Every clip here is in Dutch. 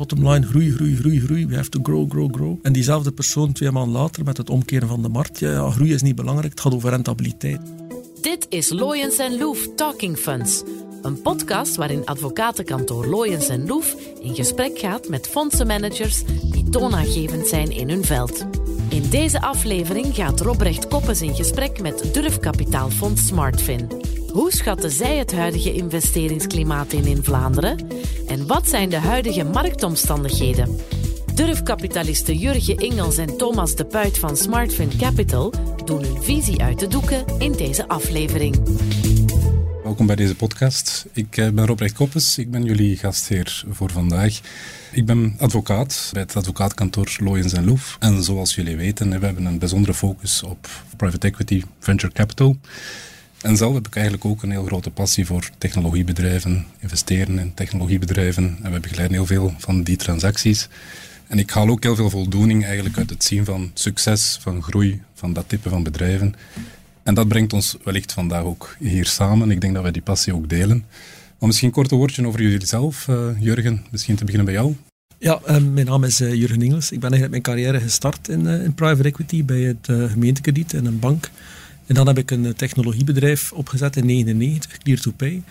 Bottom line, groei, groei, groei, groei. We have to grow, grow, grow. En diezelfde persoon twee maanden later met het omkeren van de markt. Ja, ja groei is niet belangrijk, het gaat over rentabiliteit. Dit is Loyens Loef Talking Funds. Een podcast waarin advocatenkantoor Loyens Loef in gesprek gaat met fondsenmanagers die toonaangevend zijn in hun veld. In deze aflevering gaat Robrecht Koppes in gesprek met durfkapitaalfonds Smartfin. Hoe schatten zij het huidige investeringsklimaat in in Vlaanderen? En wat zijn de huidige marktomstandigheden? Durfkapitalisten Jurgen Ingels en Thomas de Puit van Smartfin Capital doen hun visie uit de doeken in deze aflevering. Welkom bij deze podcast. Ik eh, ben Robrecht Koppes, ik ben jullie gastheer voor vandaag. Ik ben advocaat bij het advocaatkantoor Loyens en Loef. En zoals jullie weten, we hebben een bijzondere focus op private equity, venture capital. En zelf heb ik eigenlijk ook een heel grote passie voor technologiebedrijven, investeren in technologiebedrijven. En we begeleiden heel veel van die transacties. En ik haal ook heel veel voldoening eigenlijk uit het zien van succes, van groei, van dat type van bedrijven. En dat brengt ons wellicht vandaag ook hier samen. Ik denk dat wij die passie ook delen. Maar misschien een korte woordje over jullie zelf. Uh, Jurgen, misschien te beginnen bij jou. Ja, uh, mijn naam is uh, Jurgen Ingels. Ik ben eigenlijk mijn carrière gestart in, in private equity bij het gemeentekrediet in een bank. En dan heb ik een technologiebedrijf opgezet in 1999, Clear to Pay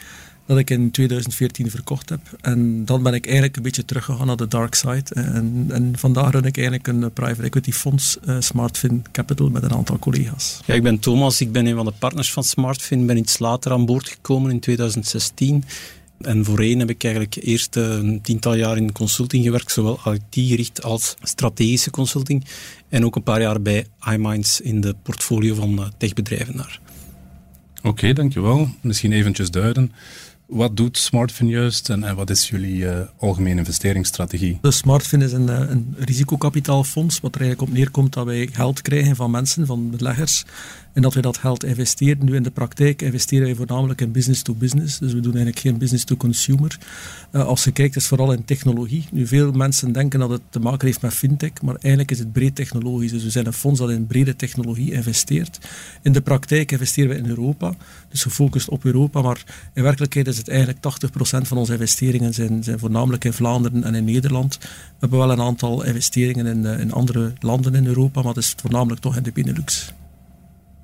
dat ik in 2014 verkocht heb. En dan ben ik eigenlijk een beetje teruggegaan naar de dark side. En, en vandaar run ik eigenlijk een private equity fonds, Smartfin Capital, met een aantal collega's. Ja, ik ben Thomas, ik ben een van de partners van Smartfin. ben iets later aan boord gekomen in 2016. En voorheen heb ik eigenlijk eerst een tiental jaar in consulting gewerkt, zowel IT-gericht als strategische consulting. En ook een paar jaar bij iMinds in de portfolio van eh, techbedrijven daar. Oké, dankjewel. Misschien eventjes duiden. Wat doet Smartfin juist en, en wat is jullie uh, algemene investeringsstrategie? De Smartfin is een, een risicokapitaalfonds, wat er eigenlijk op neerkomt dat wij geld krijgen van mensen, van beleggers, en dat we dat geld investeren. Nu in de praktijk investeren wij voornamelijk in business to business. Dus we doen eigenlijk geen business to consumer. Uh, als je kijkt, is vooral in technologie. Nu, veel mensen denken dat het te maken heeft met fintech, maar eigenlijk is het breed technologisch. Dus we zijn een fonds dat in brede technologie investeert. In de praktijk investeren we in Europa, dus gefocust op Europa, maar in werkelijkheid is het eigenlijk 80% van onze investeringen zijn, zijn voornamelijk in Vlaanderen en in Nederland. We hebben wel een aantal investeringen in, uh, in andere landen in Europa, maar het is voornamelijk toch in de Benelux.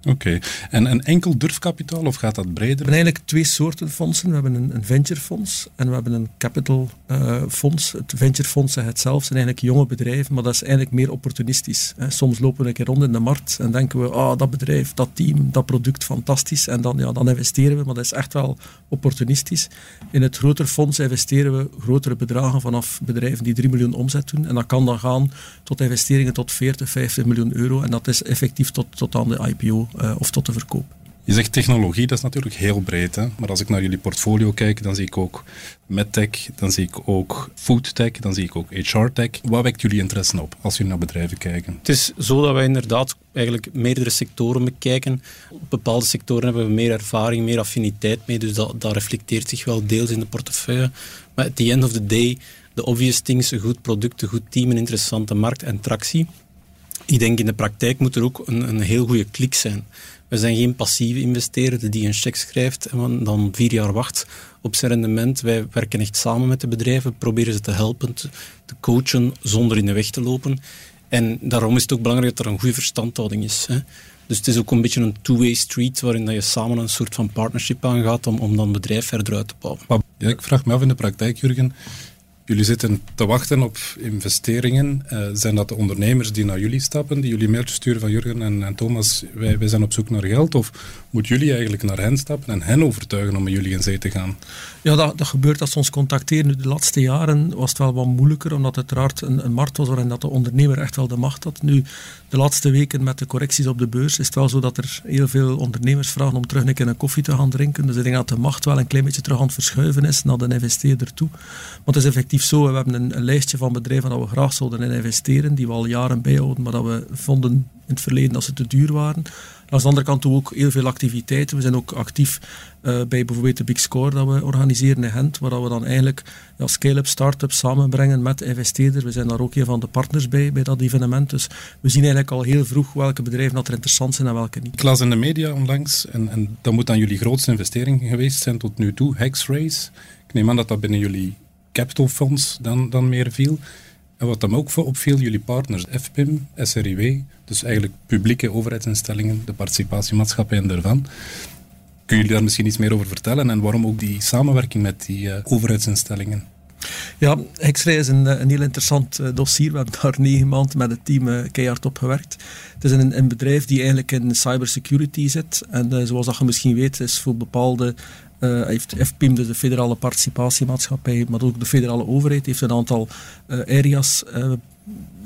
Oké. En een enkel durfkapitaal of gaat dat breder? We hebben eigenlijk twee soorten fondsen. We hebben een, een venturefonds en we hebben een capital uh, fonds. Het venturefonds zegt het zelf, zijn eigenlijk jonge bedrijven, maar dat is eigenlijk meer opportunistisch. Soms lopen we een keer rond in de markt en denken we, ah, oh, dat bedrijf, dat team, dat product, fantastisch. En dan, ja, dan investeren we, maar dat is echt wel opportunistisch. In het grotere fonds investeren we grotere bedragen vanaf bedrijven die 3 miljoen omzet doen. En dat kan dan gaan tot investeringen tot 40, 50 miljoen euro. En dat is effectief tot, tot aan de IPO uh, of tot de verkoop. Je zegt technologie, dat is natuurlijk heel breed. Hè? Maar als ik naar jullie portfolio kijk, dan zie ik ook medtech, dan zie ik ook foodtech, dan zie ik ook HR-tech. Wat wekt jullie interesse op als jullie naar bedrijven kijken? Het is zo dat wij inderdaad eigenlijk meerdere sectoren bekijken. Op bepaalde sectoren hebben we meer ervaring, meer affiniteit mee, dus dat, dat reflecteert zich wel deels in de portefeuille. Maar at the end of the day, de obvious things, een goed product, een goed team, een interessante markt en tractie. Ik denk in de praktijk moet er ook een, een heel goede klik zijn. We zijn geen passieve investeerder die een cheque schrijft en dan vier jaar wacht op zijn rendement. Wij werken echt samen met de bedrijven, proberen ze te helpen, te, coachen zonder in de weg te lopen. En daarom is het ook belangrijk dat er een goede verstandhouding is. Hè. Dus het is ook een beetje een two-way street waarin je samen een soort van partnership aangaat om, om dan bedrijf verder uit te bouwen. Ja, ik vraag me af in de praktijk, Jurgen, Jullie zitten te wachten op investeringen. Uh, zijn dat de ondernemers die naar jullie stappen, die jullie mailtjes sturen van Jurgen en, en Thomas, wij, wij zijn op zoek naar geld? Of moeten jullie eigenlijk naar hen stappen en hen overtuigen om met jullie in zee te gaan? Ja, dat, dat gebeurt als ze ons contacteren. De laatste jaren was het wel wat moeilijker, omdat het uiteraard een, een markt was waarin dat de ondernemer echt wel de macht had. Nu, de laatste weken met de correcties op de beurs is het wel zo dat er heel veel ondernemers vragen om terug een keer een koffie te gaan drinken. Dus ik denk dat de macht wel een klein beetje terug aan het verschuiven is naar de investeerder toe. Want het is effectief zo, we hebben een, lijstje van bedrijven dat we graag zouden in investeren, die we al jaren bijhouden, maar dat we vonden in het verleden dat ze te duur waren. Aan de andere kant ook heel veel activiteiten. We zijn ook actief uh, bij bijvoorbeeld de Big Score dat we organiseren in Gent, waar we dan eigenlijk ja, scale-up, start-ups samenbrengen met investeerders. We zijn daar ook een van de partners bij, bij dat evenement. Dus we zien eigenlijk al heel vroeg welke bedrijven dat er interessant zijn en welke niet. Ik las in de media onlangs, en, en dat moet dan jullie grootste investering geweest zijn tot nu toe, Hexrace. Ik neem aan dat dat binnen jullie capital funds dan, dan meer viel. En wat dan ook opviel, jullie partners FPIM, SRIW, dus eigenlijk publieke overheidsinstellingen, de participatiemaatschappijen daarvan. Kun jullie daar misschien iets meer over vertellen en waarom ook die samenwerking met die uh, overheidsinstellingen? Ja, Hexray is een, een heel interessant uh, dossier. We hebben daar negen maanden met het team uh, keihard op gewerkt. Het is een, een bedrijf die eigenlijk in cybersecurity zit. En zoals dat je misschien weet, is voor bepaalde uh, heeft FPIM, dus de federale participatiemaatschappij, maar ook de federale overheid, heeft een aantal uh, areas uh,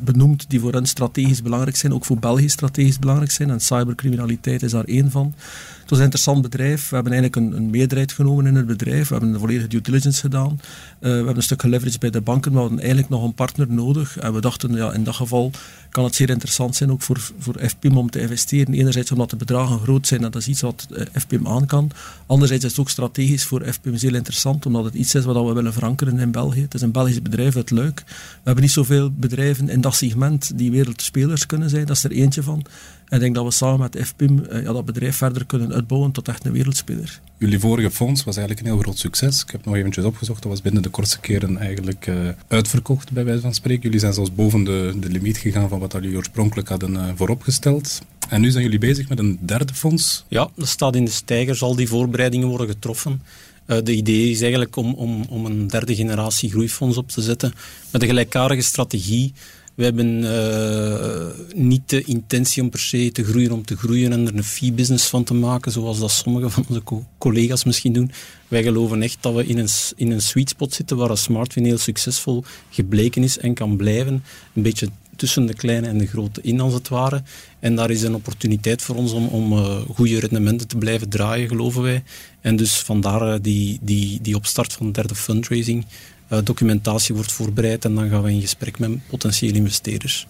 benoemd die voor hen strategisch belangrijk zijn, ook voor België strategisch belangrijk zijn. En cybercriminaliteit is daar één van. Het was een interessant bedrijf. We hebben eigenlijk een, een meerderheid genomen in het bedrijf. We hebben een volledige due diligence gedaan. Uh, we hebben een stuk geleveraged bij de banken. We hadden eigenlijk nog een partner nodig. En we dachten, ja, in dat geval kan het zeer interessant zijn ook voor, voor FPM om te investeren. Enerzijds omdat de bedragen groot zijn en dat is iets wat uh, FPM aan kan. Anderzijds is het ook strategisch voor FPM zeer interessant, omdat het iets is wat we willen verankeren in België. Het is een Belgisch bedrijf uit Luik. We hebben niet zoveel bedrijven in dat segment die wereldspelers kunnen zijn. Dat is er eentje van. En ik denk dat we samen met FPIM uh, ja, dat bedrijf verder kunnen uitbouwen tot echt een wereldspeler. Jullie vorige fonds was eigenlijk een heel groot succes. Ik heb nog eventjes opgezocht, dat was binnen de kortste keren eigenlijk uh, uitverkocht, bij wijze van spreken. Jullie zijn zelfs boven de, de limiet gegaan van wat jullie oorspronkelijk hadden uh, vooropgesteld. En nu zijn jullie bezig met een derde fonds? Ja, dat staat in de stijger, zal die voorbereidingen worden getroffen. Uh, de idee is eigenlijk om, om, om een derde generatie groeifonds op te zetten met een gelijkaardige strategie we hebben uh, niet de intentie om per se te groeien om te groeien en er een fee-business van te maken, zoals dat sommige van onze co collega's misschien doen. Wij geloven echt dat we in een, in een sweet spot zitten waar een smartphone heel succesvol gebleken is en kan blijven. Een beetje tussen de kleine en de grote in, als het ware. En daar is een opportuniteit voor ons om, om uh, goede rendementen te blijven draaien, geloven wij. En dus vandaar uh, die, die, die opstart van de derde fundraising uh, documentatie wordt voorbereid en dan gaan we in gesprek met potentiële investeerders.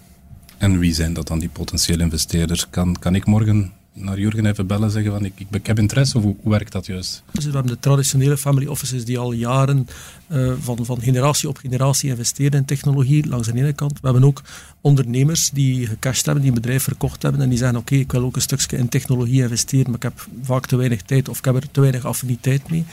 En wie zijn dat dan, die potentiële investeerders? Kan, kan ik morgen naar Jurgen even bellen en zeggen van ik, ik, heb interesse of hoe, hoe, werkt dat juist? Dus we hebben de traditionele family offices die al jaren uh, van, van generatie op generatie investeren in technologie langs de ene kant. We hebben ook ondernemers die gecashed hebben, die een bedrijf verkocht hebben en die zeggen oké, ik wil ook een stukje in technologie investeren, maar ik heb vaak te weinig tijd of ik heb er te weinig affiniteit mee.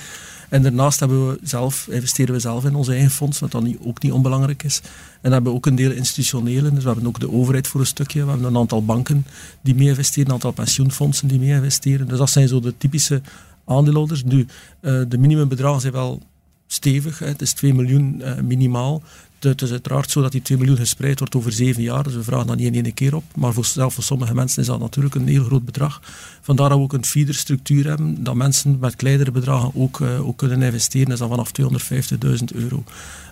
En daarnaast hebben we zelf, investeren we zelf in onze eigen fonds, wat dan ook niet onbelangrijk is. En hebben we ook een deel institutionele, dus we hebben ook de overheid voor een stukje. We hebben een aantal banken die mee investeren, een aantal pensioenfondsen die mee investeren. Dus dat zijn zo de typische aandeelhouders. Nu, uh, de minimumbedragen zijn wel stevig. Het is 2 miljoen uh, minimaal. Het is uiteraard zo dat die 2 miljoen gespreid wordt over zeven jaar, dus we vragen dat niet in één keer op. Maar voor, zelf voor sommige mensen is dat natuurlijk een heel groot bedrag. Vandaar dat we ook een feederstructuur hebben, dat mensen met kleinere bedragen ook, uh, ook kunnen investeren, is dat vanaf 250.000 euro.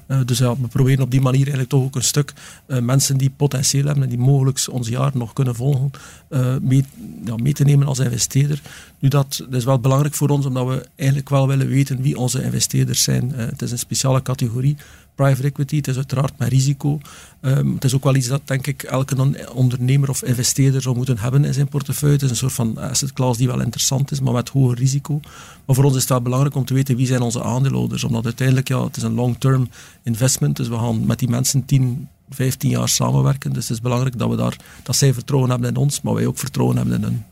Uh, dus ja, we proberen op die manier eigenlijk toch ook een stuk uh, mensen die potentieel hebben en die mogelijk ons jaar nog kunnen volgen, uh, mee, ja, te nemen als investeerder. Nu, dat, is wel belangrijk voor ons, omdat we eigenlijk wel willen weten wie onze investeerders zijn. het is een speciale categorie private equity. Het is uiteraard met risico. Um, het is ook wel iets dat, denk ik, elke ondernemer of investeerder zou moeten hebben in zijn portefeuille. Het is een soort van asset class die wel interessant is, maar met hoger risico. Maar voor ons is het wel belangrijk om te weten wie zijn onze aandeelhouders. Omdat uiteindelijk, ja, het is een long-term investment. Dus we gaan met die mensen 10, 15 jaar samenwerken. Dus het is belangrijk dat, we daar, dat zij vertrouwen hebben in ons, maar wij ook vertrouwen hebben in hen.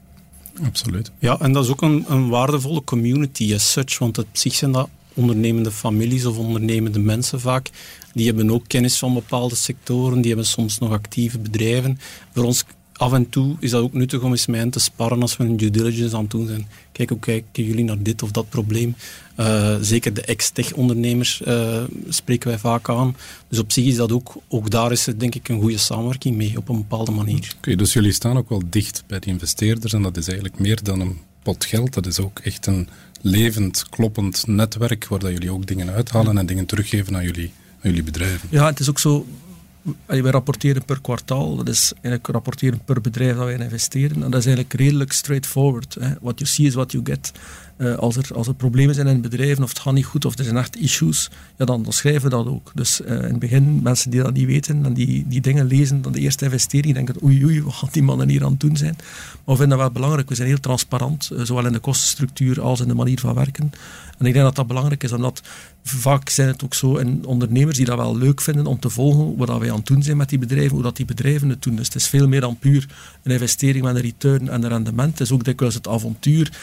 Absoluut. Ja, en dat is ook een, een waardevolle community as such, want op zich zijn dat ondernemende families of ondernemende mensen vaak. Die hebben ook kennis van bepaalde sectoren, die hebben soms nog actieve bedrijven. Voor ons af en toe is dat ook nuttig om eens met hen te sparren als we een due diligence aan het doen zijn. Kijk, hoe kijken jullie naar dit of dat probleem? Uh, zeker de ex-tech-ondernemers uh, spreken wij vaak aan. Dus op zich is dat ook, ook daar is er denk ik een goede samenwerking mee, op een bepaalde manier. Oké, okay, dus jullie staan ook wel dicht bij de investeerders en dat is eigenlijk meer dan een pot geld. Dat is ook echt een levend, kloppend netwerk waar dat jullie ook dingen uithalen en dingen teruggeven aan jullie, aan jullie bedrijven. Ja, het is ook zo. Wij rapporteren per kwartaal, dat is eigenlijk rapporteren per bedrijf dat wij investeren. En dat is eigenlijk redelijk straightforward. What you see is what you get. Uh, als, er, als problemen zijn in bedrijven of het gaat niet goed of er zijn echt issues, ja, dan, schrijven we dat ook. Dus uh, in het begin, mensen die dat niet weten en die, die dingen lezen, dan de eerste investering, denken oei oei, wat gaan die mannen hier aan het doen zijn. Maar we vinden dat wel belangrijk. We zijn heel transparant, uh, zowel in de kostenstructuur als in de manier van werken. En ik denk dat dat belangrijk is, omdat vaak zijn het ook zo in ondernemers die dat wel leuk vinden om te volgen wat wij aan het doen zijn met die bedrijven, hoe dat die bedrijven het doen. Dus het is veel meer dan puur een investering met een return en een rendement. Het is ook dikwijls het avontuur eh,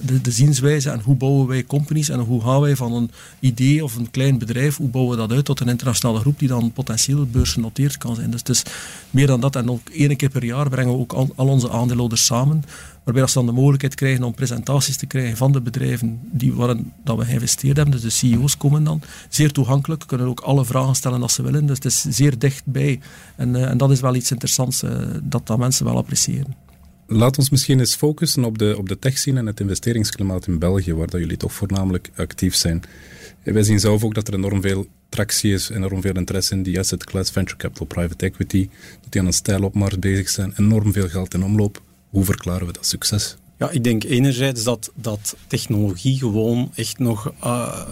de, de zienswijze en hoe bouwen wij companies en hoe gaan wij van een idee of een klein bedrijf, hoe bouwen we dat uit tot een internationale groep die dan potentieel beursgenoteerd kan zijn. Dus het is meer dan dat. En ook één keer per jaar brengen we ook al, onze aandeelhouders samen, waarbij ze dan de mogelijkheid krijgen om presentaties te krijgen van de bedrijven die, waarin dat we geïnvesteerd hebben. Dus de CEO's komen dan. Zeer toegankelijk, kunnen ook alle vragen stellen als ze willen. Dus het is zeer dichtbij. En, uh, en dat is wel iets interessants uh, dat, dat mensen wel appreciëren. Laat ons misschien eens focussen op de, op de techscene en het investeringsklimaat in België, waar dat jullie toch voornamelijk actief zijn. Wij zien zelf ook dat er enorm veel tractie is, enorm veel interesse in die asset class, venture capital, private equity, dat die aan een stijl op markt bezig zijn, enorm veel geld in omloop. Hoe verklaren we dat succes? Ja, ik denk enerzijds dat, dat technologie gewoon echt nog uh,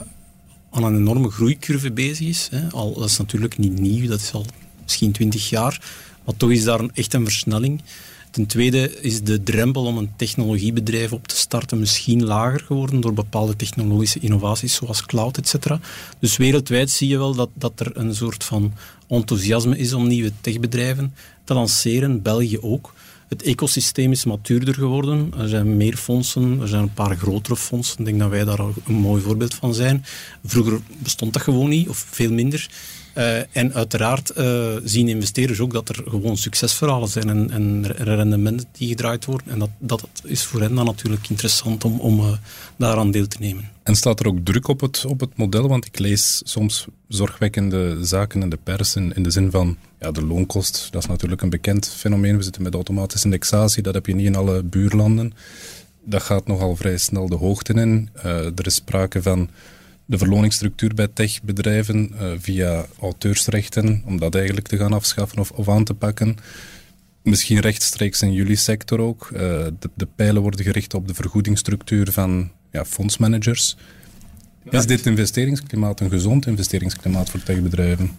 aan een enorme groeicurve bezig is. Hè. Al, dat is natuurlijk niet nieuw, dat is al misschien twintig jaar, maar toch is daar echt een versnelling. Ten tweede is de drempel om een technologiebedrijf op te starten misschien lager geworden door bepaalde technologische innovaties zoals cloud, etc. Dus wereldwijd zie je wel dat, dat er een soort van enthousiasme is om nieuwe techbedrijven te lanceren, België ook. Het ecosysteem is matuurder geworden. Er zijn meer fondsen, er zijn een paar grotere fondsen. Ik denk dat wij daar een mooi voorbeeld van zijn. Vroeger bestond dat gewoon niet, of veel minder. Uh, en uiteraard uh, zien investeerders ook dat er gewoon succesverhalen zijn en, en rendementen die gedraaid worden. En dat, dat is voor hen dan natuurlijk interessant om, om uh, daaraan deel te nemen. En staat er ook druk op het, op het model? Want ik lees soms zorgwekkende zaken in de pers in, in de zin van ja, de loonkost. Dat is natuurlijk een bekend fenomeen. We zitten met automatische indexatie, dat heb je niet in alle buurlanden. Dat gaat nogal vrij snel de hoogte in. er is sprake van de verloningsstructuur bij techbedrijven uh, via auteursrechten, om dat eigenlijk te gaan afschaffen of, of aan te pakken. Misschien rechtstreeks in jullie sector ook. Uh, de, de, pijlen worden gericht op de vergoedingsstructuur van ja, fondsmanagers. Ja. Is dit investeringsklimaat een gezond investeringsklimaat voor techbedrijven?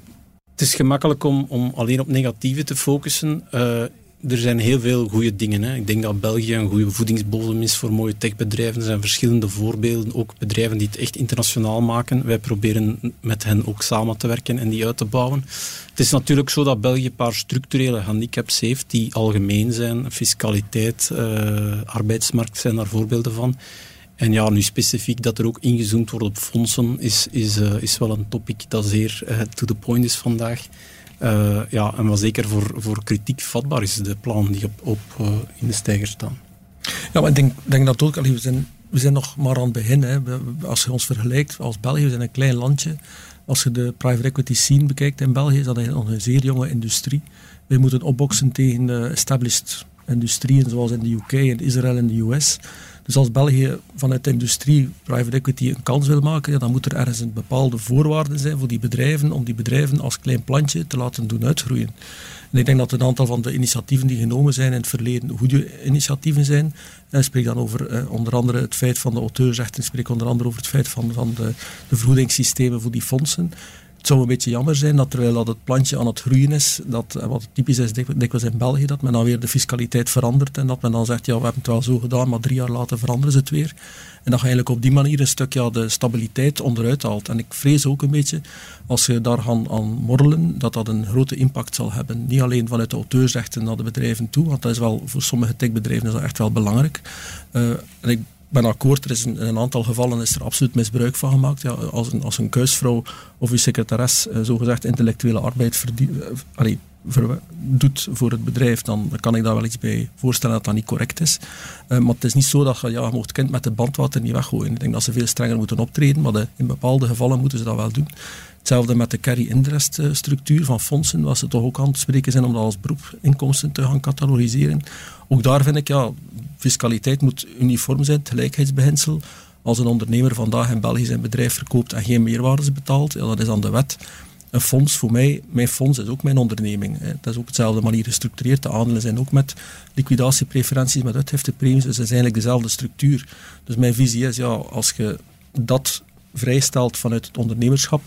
Het is gemakkelijk om, om alleen op negatieve te focussen. Uh, er zijn heel veel goede dingen. Hè. Ik denk dat België een goede voedingsbodem is voor mooie techbedrijven. Er zijn verschillende voorbeelden, ook bedrijven die het echt internationaal maken. Wij proberen met hen ook samen te werken en die uit te bouwen. Het is natuurlijk zo dat België een paar structurele handicaps heeft die algemeen zijn. Fiscaliteit, uh, arbeidsmarkt zijn daar voorbeelden van. En ja, nu specifiek dat er ook ingezoomd wordt op fondsen is, is, uh, is wel een topic dat zeer uh, to the point is vandaag. Uh, ja, en wat zeker voor, voor kritiek vatbaar is, de plannen die op, op uh, in de stijger staan. Ja, maar ik denk, denk dat ook, we zijn, we zijn nog maar aan het begin. Hè. Als je ons vergelijkt als België, we zijn een klein landje. Als je de private equity scene bekijkt in België, is dat nog een zeer jonge industrie. Wij moeten opboksen tegen de established industrieën zoals in de UK en Israël en de US. Dus als België vanuit de industrie private equity een kans wil maken, dan moet er ergens een bepaalde voorwaarden zijn voor die bedrijven, om die bedrijven als klein plantje te laten doen uitgroeien. En ik denk dat een aantal van de initiatieven die genomen zijn in het verleden goede initiatieven zijn. Ik spreek dan over eh, onder andere het feit van de auteursrechten, ik spreek onder andere over het feit van, van de, de vergoedingssystemen voor die fondsen. Het zou een beetje jammer zijn dat terwijl dat het plantje aan het groeien is, dat, wat typisch is dikwijls in België, dat men dan weer de fiscaliteit verandert en dat men dan zegt, ja, we hebben het wel zo gedaan, maar drie jaar later veranderen ze het weer. En dat je eigenlijk op die manier een stuk ja, de stabiliteit onderuit haalt. En ik vrees ook een beetje, als je daar gaan aan morrelen, dat dat een grote impact zal hebben. Niet alleen vanuit de auteursrechten naar de bedrijven toe, want dat is wel, voor sommige techbedrijven is dat echt wel belangrijk. Uh, en ik ben akkoord, er is in, een aantal gevallen is er absoluut misbruik van gemaakt. Ja, als, een, als een kuisvrouw of uw secretares uh, zogezegd intellectuele arbeid verdient, allee, doet voor het bedrijf, dan kan ik daar wel iets bij voorstellen dat dat niet correct is. Uh, maar het is niet zo dat je, ja, je mocht kind met de bandwater niet weggooien. Ik denk dat ze veel strenger moeten optreden, maar in bepaalde gevallen moeten ze dat wel doen. Hetzelfde met de carry-interest structuur van fondsen, waar ze toch ook aan het spreken zijn om dat als beroepinkomsten te gaan catalogiseren. Ook daar vind ik, ja, fiscaliteit moet uniform zijn, het gelijkheidsbeginsel. Als een ondernemer vandaag in België zijn bedrijf verkoopt en geen meerwaardes betaalt, ja, dat is aan de wet. Een fonds, voor mij, mijn fonds is ook mijn onderneming. Dat is ook op dezelfde manier gestructureerd. De aandelen zijn ook met liquidatiepreferenties, met uitheftepremies. Dus het is eigenlijk dezelfde structuur. Dus mijn visie is, ja, als je dat vrijstelt vanuit het ondernemerschap,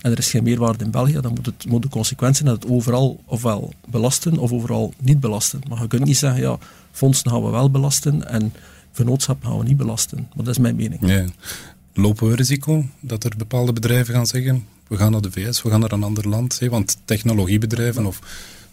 en er is geen meerwaarde in België, dan moet, het, moet de consequentie dat het overal ofwel belasten of overal niet belasten. Maar je kunt niet zeggen, ja, fondsen gaan we wel belasten en vennootschap gaan we niet belasten. Maar dat is mijn mening. Ja. Lopen we risico dat er bepaalde bedrijven gaan zeggen, we gaan naar de VS, we gaan naar een ander land? Hè? Want technologiebedrijven of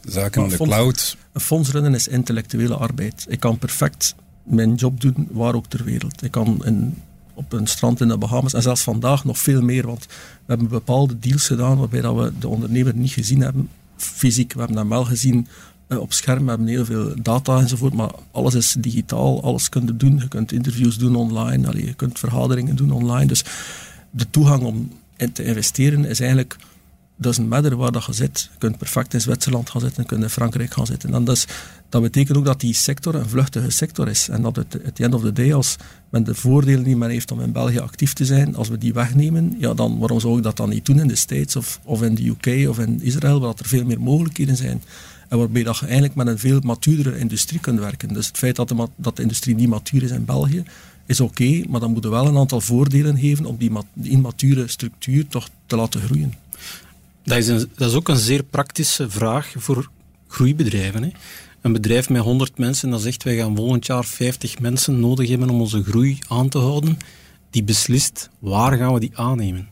zaken in de cloud... Een fonds runnen is intellectuele arbeid. Ik kan perfect mijn job doen waar ook ter wereld. Ik kan in, op een strand in de Bahamas en zelfs vandaag nog veel meer, want we hebben bepaalde deals gedaan waarbij dat we de ondernemer niet gezien hebben fysiek. We hebben hem wel gezien op scherm, hebben heel veel data enzovoort, maar alles is digitaal, alles kun je doen. Je kunt interviews doen online, allee, je kunt vergaderingen doen online. Dus de toegang om in te investeren is eigenlijk doesn't matter waar dat je zit. Je kunt perfect in Zwitserland gaan zitten, je kunt in Frankrijk gaan zitten. En is, dat betekent ook dat die sector een vluchtige sector is. En dat het, at the end of the day, als men de voordelen die men heeft om in België actief te zijn, als we die wegnemen, ja, dan waarom zou ik dat dan niet doen in de States of, of in de UK of in Israël, waar er veel meer mogelijkheden zijn. En waarbij je eigenlijk met een veel matuurdere industrie kunt werken. Dus het feit dat de, dat de industrie niet matuur is in België, is oké, maar dan moeten we wel een aantal voordelen geven om die, die immature structuur toch te laten groeien. Dat is, een, dat is ook een zeer praktische vraag voor groeibedrijven. Hè. Een bedrijf met 100 mensen dat zegt wij gaan volgend jaar 50 mensen nodig hebben om onze groei aan te houden, die beslist waar gaan we die aannemen.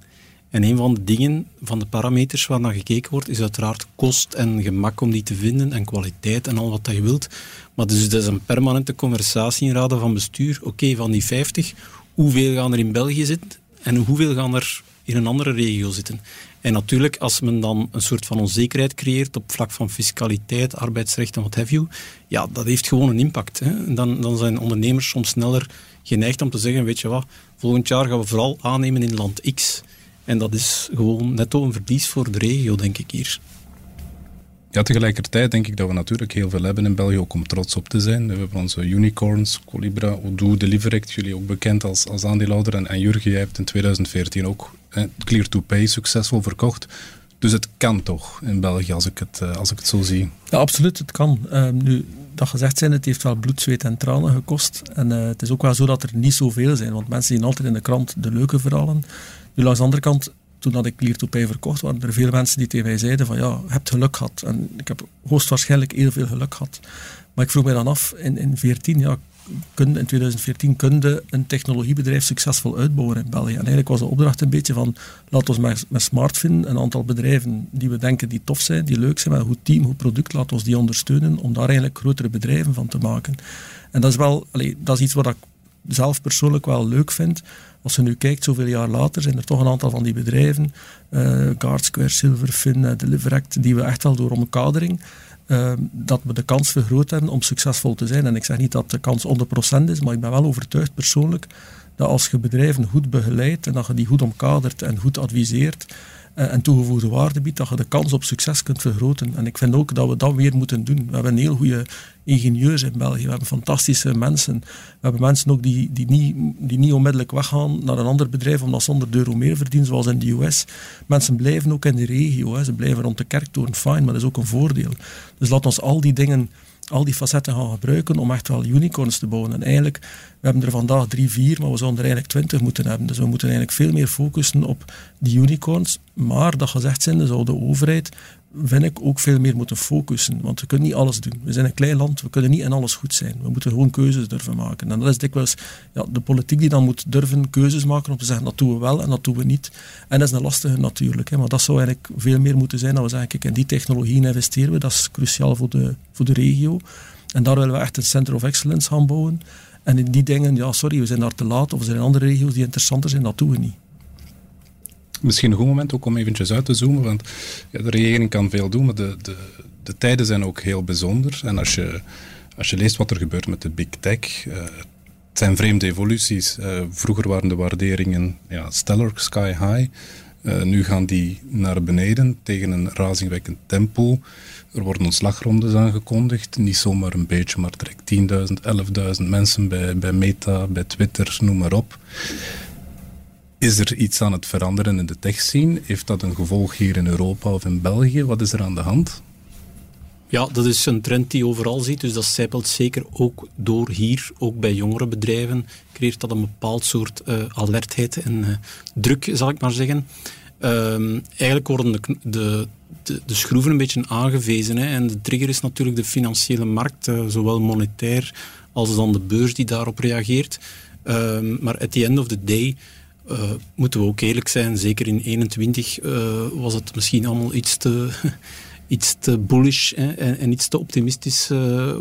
En een van de dingen, van de parameters waar naar gekeken wordt, is uiteraard kost en gemak om die te vinden en kwaliteit en al wat dat je wilt. Maar dus dat is een permanente conversatie in raden van bestuur. Oké, van die 50, hoeveel gaan er in België zitten en hoeveel gaan er in een andere regio zitten? En natuurlijk, als men dan een soort van onzekerheid creëert op vlak van fiscaliteit, arbeidsrecht en wat have you, ja, dat heeft gewoon een impact. Hè. Dan, dan zijn ondernemers soms sneller geneigd om te zeggen, weet je wat, volgend jaar gaan we vooral aannemen in land X. En dat is gewoon netto een verlies voor de regio, denk ik hier. Ja, tegelijkertijd denk ik dat we natuurlijk heel veel hebben in België, ook om trots op te zijn. We hebben onze unicorns, Colibra, Odoo, Deliveract, jullie ook bekend als, als aandeelhouder. En, en Jurgen, jij hebt in 2014 ook Clear2Pay succesvol verkocht. Dus het kan toch in België, als ik het, eh, als ik het zo zie. Ja, absoluut, het kan. Uh, nu, dat gezegd zijn, het heeft wel bloed, zweet en tranen gekost. En uh, het is ook wel zo dat er niet zoveel zijn, want mensen zien altijd in de krant de leuke verhalen. Nu, langs de andere kant, toen dat ik Clear2Pay verkocht, waren er veel mensen die tegen mij zeiden van ja, je hebt geluk gehad. En ik heb hoogstwaarschijnlijk heel veel geluk gehad. Maar ik vroeg mij dan af, in, in 14, ja, kun, in 2014 kunde een technologiebedrijf succesvol uitbouwen in België. En eigenlijk was de opdracht een beetje van, laten we met, met Smartfin een aantal bedrijven die we denken die tof zijn, die leuk zijn, met een goed team, goed product, laten we die ondersteunen om daar eigenlijk grotere bedrijven van te maken. En dat is wel, allee, dat is iets wat ik zelf persoonlijk wel leuk vind. Als je nu kijkt, zoveel jaar later, zijn er toch een aantal van die bedrijven, uh, Guardsquare, Silverfin, uh, Deliveract, die we echt wel door omkadering Ehm, dat we de kans vergroot hebben om succesvol te zijn. En ik zeg niet dat de kans 100% is, maar ik ben wel overtuigd persoonlijk dat als je bedrijven goed begeleidt en dat je die goed omkadert en goed adviseert, eh, en toegevoegde waarde biedt, dat je de kans op succes kunt vergroten. En ik vind ook dat we dat weer moeten doen. We hebben heel goede ingenieurs in België. We hebben fantastische mensen. We hebben mensen ook die, die, niet, die niet onmiddellijk weggaan naar een ander bedrijf omdat ze 100 euro meer verdienen, zoals in de US. Mensen blijven ook in de regio. Hè. Ze blijven rond de kerktoren, fijn, maar dat is ook een voordeel. Dus laat ons al die dingen al die facetten gaan gebruiken om echt wel unicorns te bouwen. En eigenlijk, we hebben er vandaag drie, vier, maar we zouden er eigenlijk twintig moeten hebben. Dus we moeten eigenlijk veel meer focussen op die unicorns. Maar dat gezegd zijn, zou de overheid vind ik, ook veel meer moeten focussen. Want we kunnen niet alles doen. We zijn een klein land, we kunnen niet in alles goed zijn. We moeten gewoon keuzes durven maken. En dat is dikwijls ja, de politiek die dan moet durven keuzes maken om te zeggen dat doen we wel en dat doen we niet. En dat is een lastige natuurlijk. Hè. Maar dat zou eigenlijk veel meer moeten zijn. Dat we zeggen, in die technologie investeren we. Dat is cruciaal voor de, voor de regio. En daar willen we echt een Center of Excellence gaan bouwen. En in die dingen, ja, sorry, we zijn daar te laat. Of er zijn andere regio's die interessanter zijn, dat doen we niet misschien een goed moment ook om eventjes uit te zoomen, want ja, de regering kan veel doen, maar de, de, de tijden zijn ook heel bijzonder. En als je, als je leest wat er gebeurt met de big tech, uh, het zijn vreemde evoluties. Uh, vroeger waren de waarderingen ja, stellar, sky high. Uh, nu gaan die naar beneden tegen een razingwekkend tempo. Er worden ontslagrondes aangekondigd. Niet zomaar een beetje, maar direct 10.000, 11.000 mensen bij, bij Meta, bij Twitter, noem maar op. Is er iets aan het veranderen in de techscene? Heeft dat een gevolg hier in Europa of in België? Wat is er aan de hand? Ja, dat is een trend die je overal ziet. Dus dat zijpelt zeker ook door hier, ook bij jongere bedrijven, creëert dat een bepaald soort uh, alertheid en uh, druk, zal ik maar zeggen. Um, eigenlijk worden de, de, de, schroeven een beetje aangewezen. Hè. En de trigger is natuurlijk de financiële markt, uh, zowel monetair als dan de beurs die daarop reageert. Um, maar at the end of the day uh, moeten we ook eerlijk zijn, zeker in 21 uh, was het misschien allemaal iets te, iets te bullish en, en, iets te optimistisch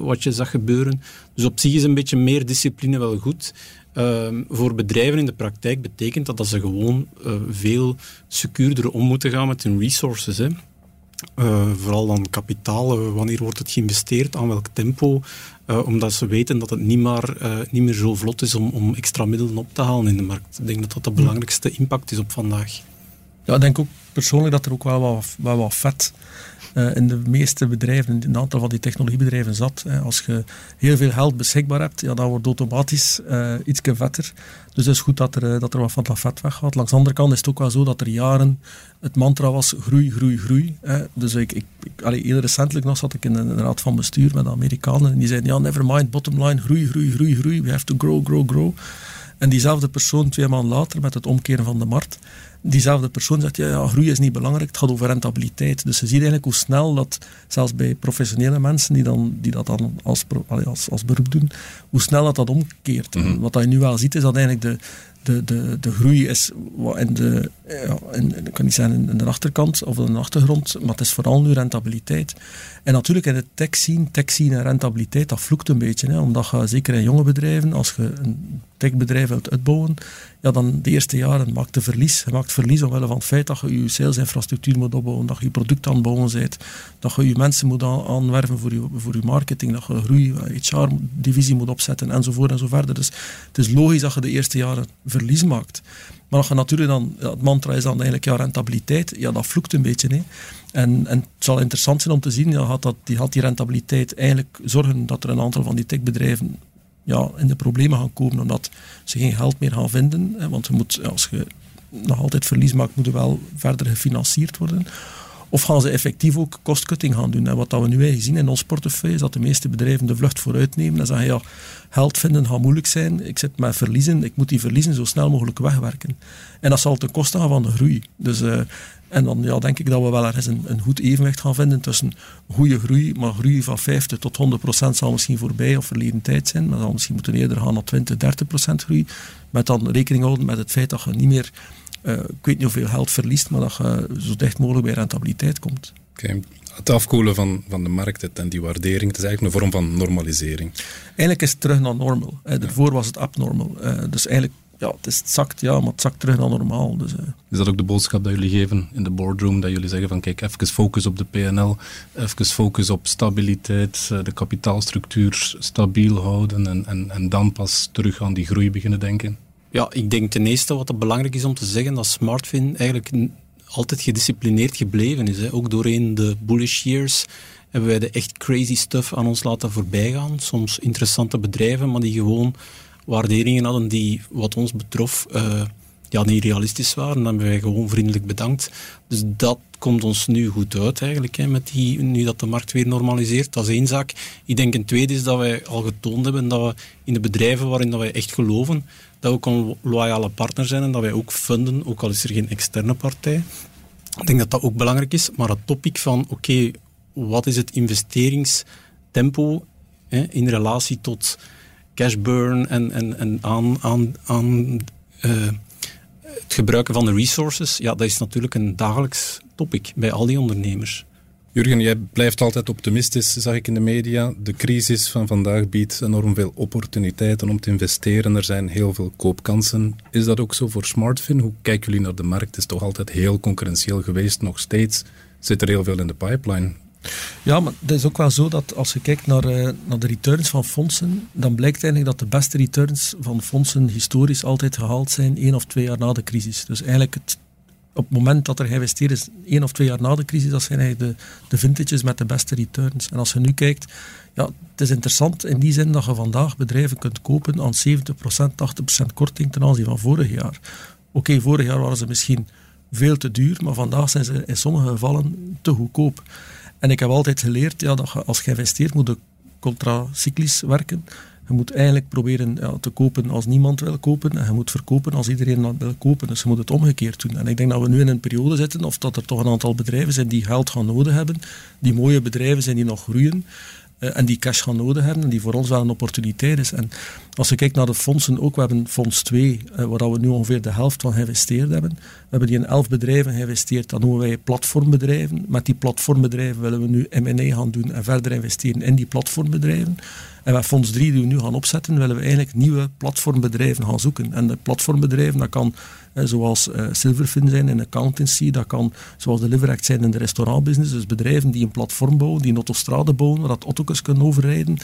wat je zag gebeuren. Dus op zich is een beetje meer discipline wel goed. Ehm, voor bedrijven in de praktijk betekent dat dat ze gewoon veel secuurder om moeten gaan met hun resources. Hè. Uh, vooral dan kapitaal, uh, wanneer wordt het geïnvesteerd, aan welk tempo, uh, omdat ze weten dat het niet, maar, niet meer zo vlot is om, om extra middelen op te halen in de markt. Ik denk dat dat de belangrijkste impact is op vandaag. Ja, ik denk ook persoonlijk dat er ook wel wat, wel wat vet uh, in de meeste bedrijven, in een aantal van die technologiebedrijven zat. Als je heel veel geld beschikbaar hebt, ja, dan wordt automatisch uh, iets vetter. Dus het is goed dat er, dat er wat van dat vet weggaat. Langs de andere kant is het ook wel zo dat er jaren het mantra was groei, groei, groei. Hè. Dus ik, ik, ik allee, recentelijk nog zat ik in een raad van bestuur met Amerikanen en die zeiden, ja, never mind, bottom line, groei, groei, groei, groei. We have to grow, grow, grow. En diezelfde persoon twee maanden later met het omkeren van de markt diezelfde persoon zegt, ja, ja, groei is niet belangrijk, het gaat over rentabiliteit. Dus je ziet eigenlijk hoe snel dat, zelfs bij professionele mensen die, dan, die dat dan als, als, als beroep doen, hoe snel dat dat omkeert. Mm Wat je nu wel ziet, is dat eigenlijk de, de, de, de groei is in de, ja, in, kan zeggen in de achterkant of in de achtergrond, maar het is vooral nu rentabiliteit. En natuurlijk in de tech scene, tech scene en rentabiliteit, dat vloekt een beetje. Hè, omdat je, zeker in jonge bedrijven, als je een techbedrijf wilt uitbouwen, ja, dan de eerste jaren maakt je verlies. Je maakt verlies omwille van het feit dat je je salesinfrastructuur moet opbouwen, dat je je product aan het bent, dat je je mensen moet aanwerven voor je, voor je marketing, dat je groei, HR-divisie moet opzetten, enzovoort en zo verder. Dus het is logisch dat je de eerste jaren verlies maakt. Maar je natuurlijk dan, het mantra is dan eigenlijk ja, rentabiliteit, ja, dat vloekt een beetje. Hè. En, en het zal interessant zijn om te zien, ja, had, dat, die, had die rentabiliteit eigenlijk zorgen dat er een aantal van die techbedrijven ja, in de problemen gaan komen, omdat ze geen geld meer gaan vinden. Hè, want je moet, als je nog altijd verlies maakt, moet je wel verder gefinancierd worden. Of gaan ze effectief ook kostcutting gaan doen? En wat dat we nu eigenlijk zien in ons portefeuille, is dat de meeste bedrijven de vlucht vooruit nemen en zeggen, ja, geld vinden gaat moeilijk zijn, ik zit met verliezen, ik moet die verliezen zo snel mogelijk wegwerken. En dat zal ten koste gaan van de groei. Dus, uh, en dan ja, denk ik dat we wel ergens een, een goed evenwicht gaan vinden tussen goede groei, maar groei van 50 tot 100 procent zal misschien voorbij of verleden tijd zijn, maar dan misschien moeten eerder gaan naar 20, 30 procent groei, met dan rekening houden met het feit dat je niet meer uh, ik weet niet hoeveel geld verliest, maar dat je zo dicht mogelijk bij rentabiliteit komt. Okay. Het afkoelen van, van de markt en die waardering, het is eigenlijk een vorm van normalisering. Eigenlijk is het terug naar normal. Hè. Daarvoor was het abnormal. Uh, dus eigenlijk ja, het, is, het zakt, ja, maar het zakt terug naar normaal. Dus, uh. Is dat ook de boodschap dat jullie geven in de boardroom? Dat jullie zeggen van kijk, even focus op de PNL, even focus op stabiliteit, de kapitaalstructuur stabiel houden en, en, en dan pas terug aan die groei beginnen denken? Ja, ik denk ten eerste wat het belangrijk is om te zeggen dat Smartfin eigenlijk altijd gedisciplineerd gebleven is. Hè. Ook doorheen de bullish years hebben wij de echt crazy stuff aan ons laten voorbijgaan. Soms interessante bedrijven, maar die gewoon waarderingen hadden die wat ons betrof uh, ja, niet realistisch waren. Dan hebben wij gewoon vriendelijk bedankt. Dus dat komt ons nu goed uit eigenlijk, hè, met die, nu dat de markt weer normaliseert. Dat is één zaak. Ik denk een tweede is dat wij al getoond hebben dat we in de bedrijven waarin dat wij echt geloven, dat we ook een loyale partner zijn en dat wij ook funden, ook al is er geen externe partij. Ik denk dat dat ook belangrijk is. Maar het topic van, oké, wat is het investeringstempo hè, in relatie tot cash burn en, en, en aan, aan, aan uh, het gebruiken van de resources, ja, dat is natuurlijk een dagelijks topic bij al die ondernemers. Jurgen, jij blijft altijd optimistisch, zag ik in de media. De crisis van vandaag biedt enorm veel opportuniteiten om te investeren. Er zijn heel veel koopkansen. Is dat ook zo voor Smartfin? Hoe kijken jullie naar de markt? Het is toch altijd heel concurrentieel geweest. Nog steeds zit er heel veel in de pipeline. Ja, maar het is ook wel zo dat als je kijkt naar, uh, naar de returns van fondsen, dan blijkt eigenlijk dat de beste returns van fondsen historisch altijd gehaald zijn één of twee jaar na de crisis. Dus eigenlijk het, op het moment dat er geïnvesteerd is, één of twee jaar na de crisis, dat zijn eigenlijk de, de vintages met de beste returns. En als je nu kijkt, ja, het is interessant in die zin dat je vandaag bedrijven kunt kopen aan 70%, 80% korting ten aanzien van vorig jaar. Oké, vorig jaar waren ze misschien veel te duur, maar vandaag zijn ze in sommige gevallen te goedkoop. En ik heb altijd geleerd ja, dat je, als je investeert, moet contracyclisch werken. Je moet eigenlijk proberen ja, te kopen als niemand wil kopen en je moet verkopen als iedereen wil kopen. Dus je moet het omgekeerd doen. En ik denk dat we nu in een periode zitten, of dat er toch een aantal bedrijven zijn die geld gaan nodig hebben, die mooie bedrijven zijn die nog groeien. Eh, en die cash gaan nodig hebben en die voor ons wel een opportuniteit is. En als je kijkt naar de fondsen ook, we hebben fonds 2, uh, waar we nu ongeveer de helft van geïnvesteerd hebben. We hebben die in 11 bedrijven geïnvesteerd, dat noemen wij platformbedrijven. Met die platformbedrijven willen we nu M&A gaan doen en verder investeren in die platformbedrijven. En met Fonds 3 die we nu gaan opzetten, willen we eigenlijk nieuwe platformbedrijven gaan zoeken. En de platformbedrijven, dat kan zoals uh, Silverfin zijn in accountancy, dat kan zoals Deliveract zijn in de restaurantbusiness. Dus bedrijven die een platform bouwen, die een autostrade bouwen, waar dat auto's kunnen overrijden,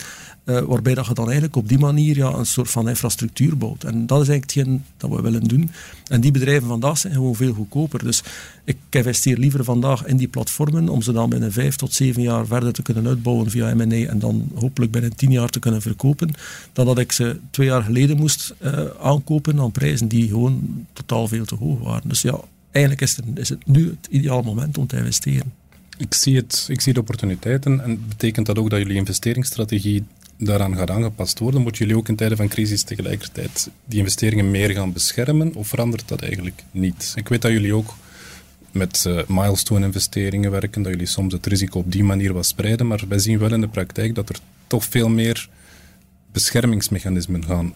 uh, waarbij dat je dan eigenlijk op die manier ja, een soort van infrastructuur bouwt. En dat is eigenlijk hetgeen dat we willen doen. En die bedrijven vandaag zijn gewoon veel goedkoper. Dus ik investeer liever vandaag in die platformen om ze dan binnen vijf tot zeven jaar verder te kunnen uitbouwen via M&A en dan hopelijk binnen tien jaar te kunnen verkopen, dan dat ik ze twee jaar geleden moest aankopen aan prijzen die gewoon totaal veel te hoog waren. Dus ja, eigenlijk is het, is het nu het ideale moment om te investeren. Ik zie, het, ik zie de opportuniteiten en betekent dat ook dat jullie investeringsstrategie daaraan gaat aangepast worden? Moeten jullie ook in tijden van crisis tegelijkertijd die investeringen meer gaan beschermen of verandert dat eigenlijk niet? Ik weet dat jullie ook met uh, milestone-investeringen werken, dat jullie soms het risico op die manier wat spreiden, maar wij zien wel in de praktijk dat er toch veel meer beschermingsmechanismen gaan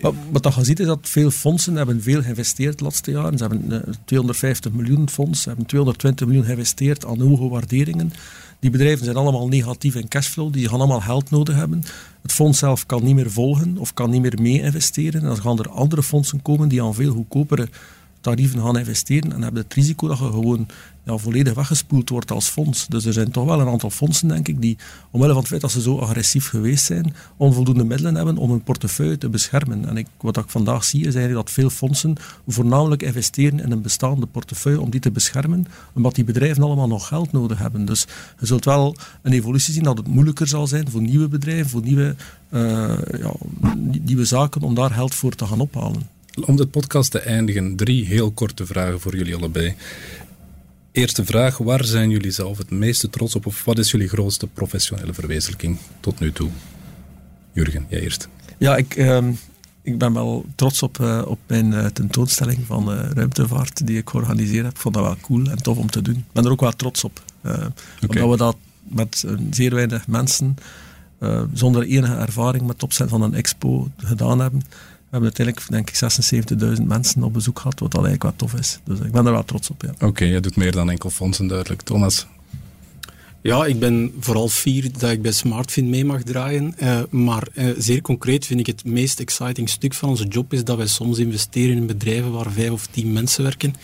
wat, wat je ziet is dat veel fondsen hebben veel geïnvesteerd de laatste jaren. Ze hebben 250 eh, miljoen fonds, ze hebben 220 miljoen geïnvesteerd aan hoge waarderingen. Die bedrijven zijn allemaal negatief in cashflow, die gaan allemaal geld nodig hebben. Het fonds zelf kan niet meer volgen of kan niet meer mee investeren. En dan gaan er andere fondsen komen die aan veel goedkopere tarieven gaan investeren en hebben het risico dat je gewoon volledig weggespoeld wordt als fonds. Dus er zijn toch wel een aantal fondsen, denk ik, die omwille van het feit dat ze zo agressief geweest zijn, onvoldoende middelen hebben om hun portefeuille te beschermen. En ik, wat ik vandaag zie, is eigenlijk dat veel fondsen voornamelijk investeren in een bestaande portefeuille om die te beschermen, omdat die bedrijven allemaal nog geld nodig hebben. Dus je zult wel een evolutie zien dat het moeilijker zal zijn voor nieuwe bedrijven, voor nieuwe, uh, ja, nieuwe zaken, om daar geld voor te gaan ophalen. Om de podcast te eindigen, drie heel korte vragen voor jullie allebei. Eerste vraag, waar zijn jullie zelf het meeste trots op of wat is jullie grootste professionele verwezenlijking tot nu toe? Jurgen, jij eerst. Ja, ik, uh, ik ben wel trots op, uh, op mijn uh, tentoonstelling van uh, ruimtevaart die ik georganiseerd heb. Ik vond dat wel cool en tof om te doen. Ik ben er ook wel trots op. Okay. Omdat we dat met zeer weinig mensen, zonder enige ervaring met het opzetten van een expo gedaan hebben. We hebben uiteindelijk, denk ik, 76.000 mensen op bezoek gehad, wat dat eigenlijk wat tof is. Dus ik ben er wel trots op. Ja. Oké, okay, je doet meer dan enkel fondsen, duidelijk. Thomas? Ja, ik ben vooral fier dat ik bij SmartFin mee mag draaien. Uh, maar uh, zeer concreet vind ik het meest exciting stuk van onze job is dat wij soms investeren in bedrijven waar vijf of tien mensen werken.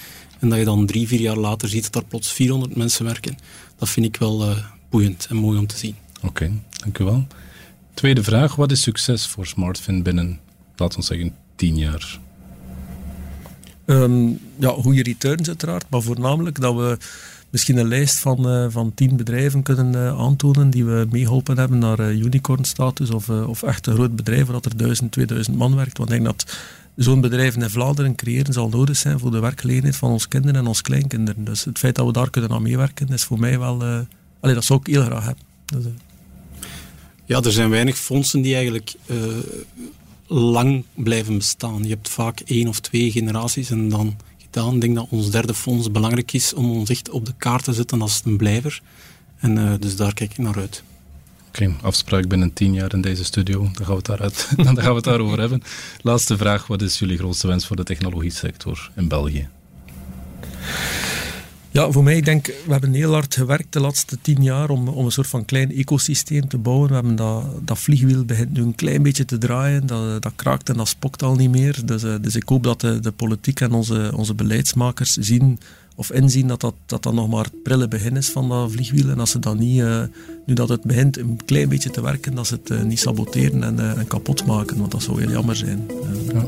En dat je dan drie, vier jaar later ziet dat daar plots 400 mensen werken. Dat vind ik wel uh, boeiend en mooi om te zien. Oké, okay, dank u wel. Tweede vraag, wat is succes voor SmartFin binnen laten we zeggen, tien jaar? Um, ja, goede returns uiteraard, maar voornamelijk dat we misschien een lijst van, uh, van tien bedrijven kunnen uh, aantonen die we meegeholpen hebben naar uh, unicorn-status of, of echt een groot bedrijf waar er 1000, 2000 man werkt. Want ik denk dat zo'n bedrijf in Vlaanderen creëren zal nodig zijn voor de werkgelegenheid van ons kinderen en ons kleinkinderen. Dus het feit dat we daar kunnen aan meewerken is voor mij wel... Allee, dat zou ik heel graag hebben. Dus, ja, er zijn weinig fondsen die eigenlijk lang blijven bestaan. Je hebt vaak één of twee generaties en dan gedaan. Ik denk dat ons derde fonds belangrijk is om ons echt op de kaart te zetten als een blijver. En uh, dus daar kijk ik naar uit. Oké, afspraak binnen tien jaar in deze studio. Dan gaan we het, dan gaan we het daarover hebben. Laatste vraag. Wat is jullie grootste wens voor de technologie sector in België? Ja, voor mij, ik denk, we hebben heel hard gewerkt de laatste tien jaar om, om een soort van klein ecosysteem te bouwen. We hebben dat, dat vliegwiel begint nu een klein beetje te draaien. Dat, dat kraakt en dat spokt al niet meer. Dus, uh, dus ik hoop dat de, de politiek en onze, onze beleidsmakers zien of inzien dat dat, dat, dat nog maar het prille begin is van dat vliegwiel. En als ze dat niet, uh, nu dat het begint een klein beetje te werken, dat ze het uh, niet saboteren en, en kapot maken. Want dat zou heel jammer zijn. Ja.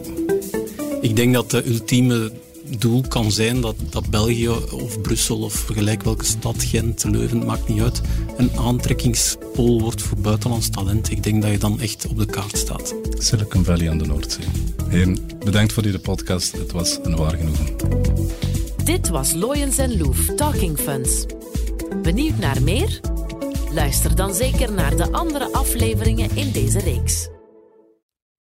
Ik denk dat de ultieme doel kan zijn dat, dat België of Brussel of gelijk welke stad, Gent, Leuven, maakt niet uit, een aantrekkingspool wordt voor buitenlands talent. Ik denk dat je dan echt op de kaart staat. Silicon Valley aan de Noordzee. Heren, bedankt voor deze podcast. Het was een waar genoegen. Dit was Loyens Loef Talking Funds. Benieuwd naar meer? Luister dan zeker naar de andere afleveringen in deze reeks.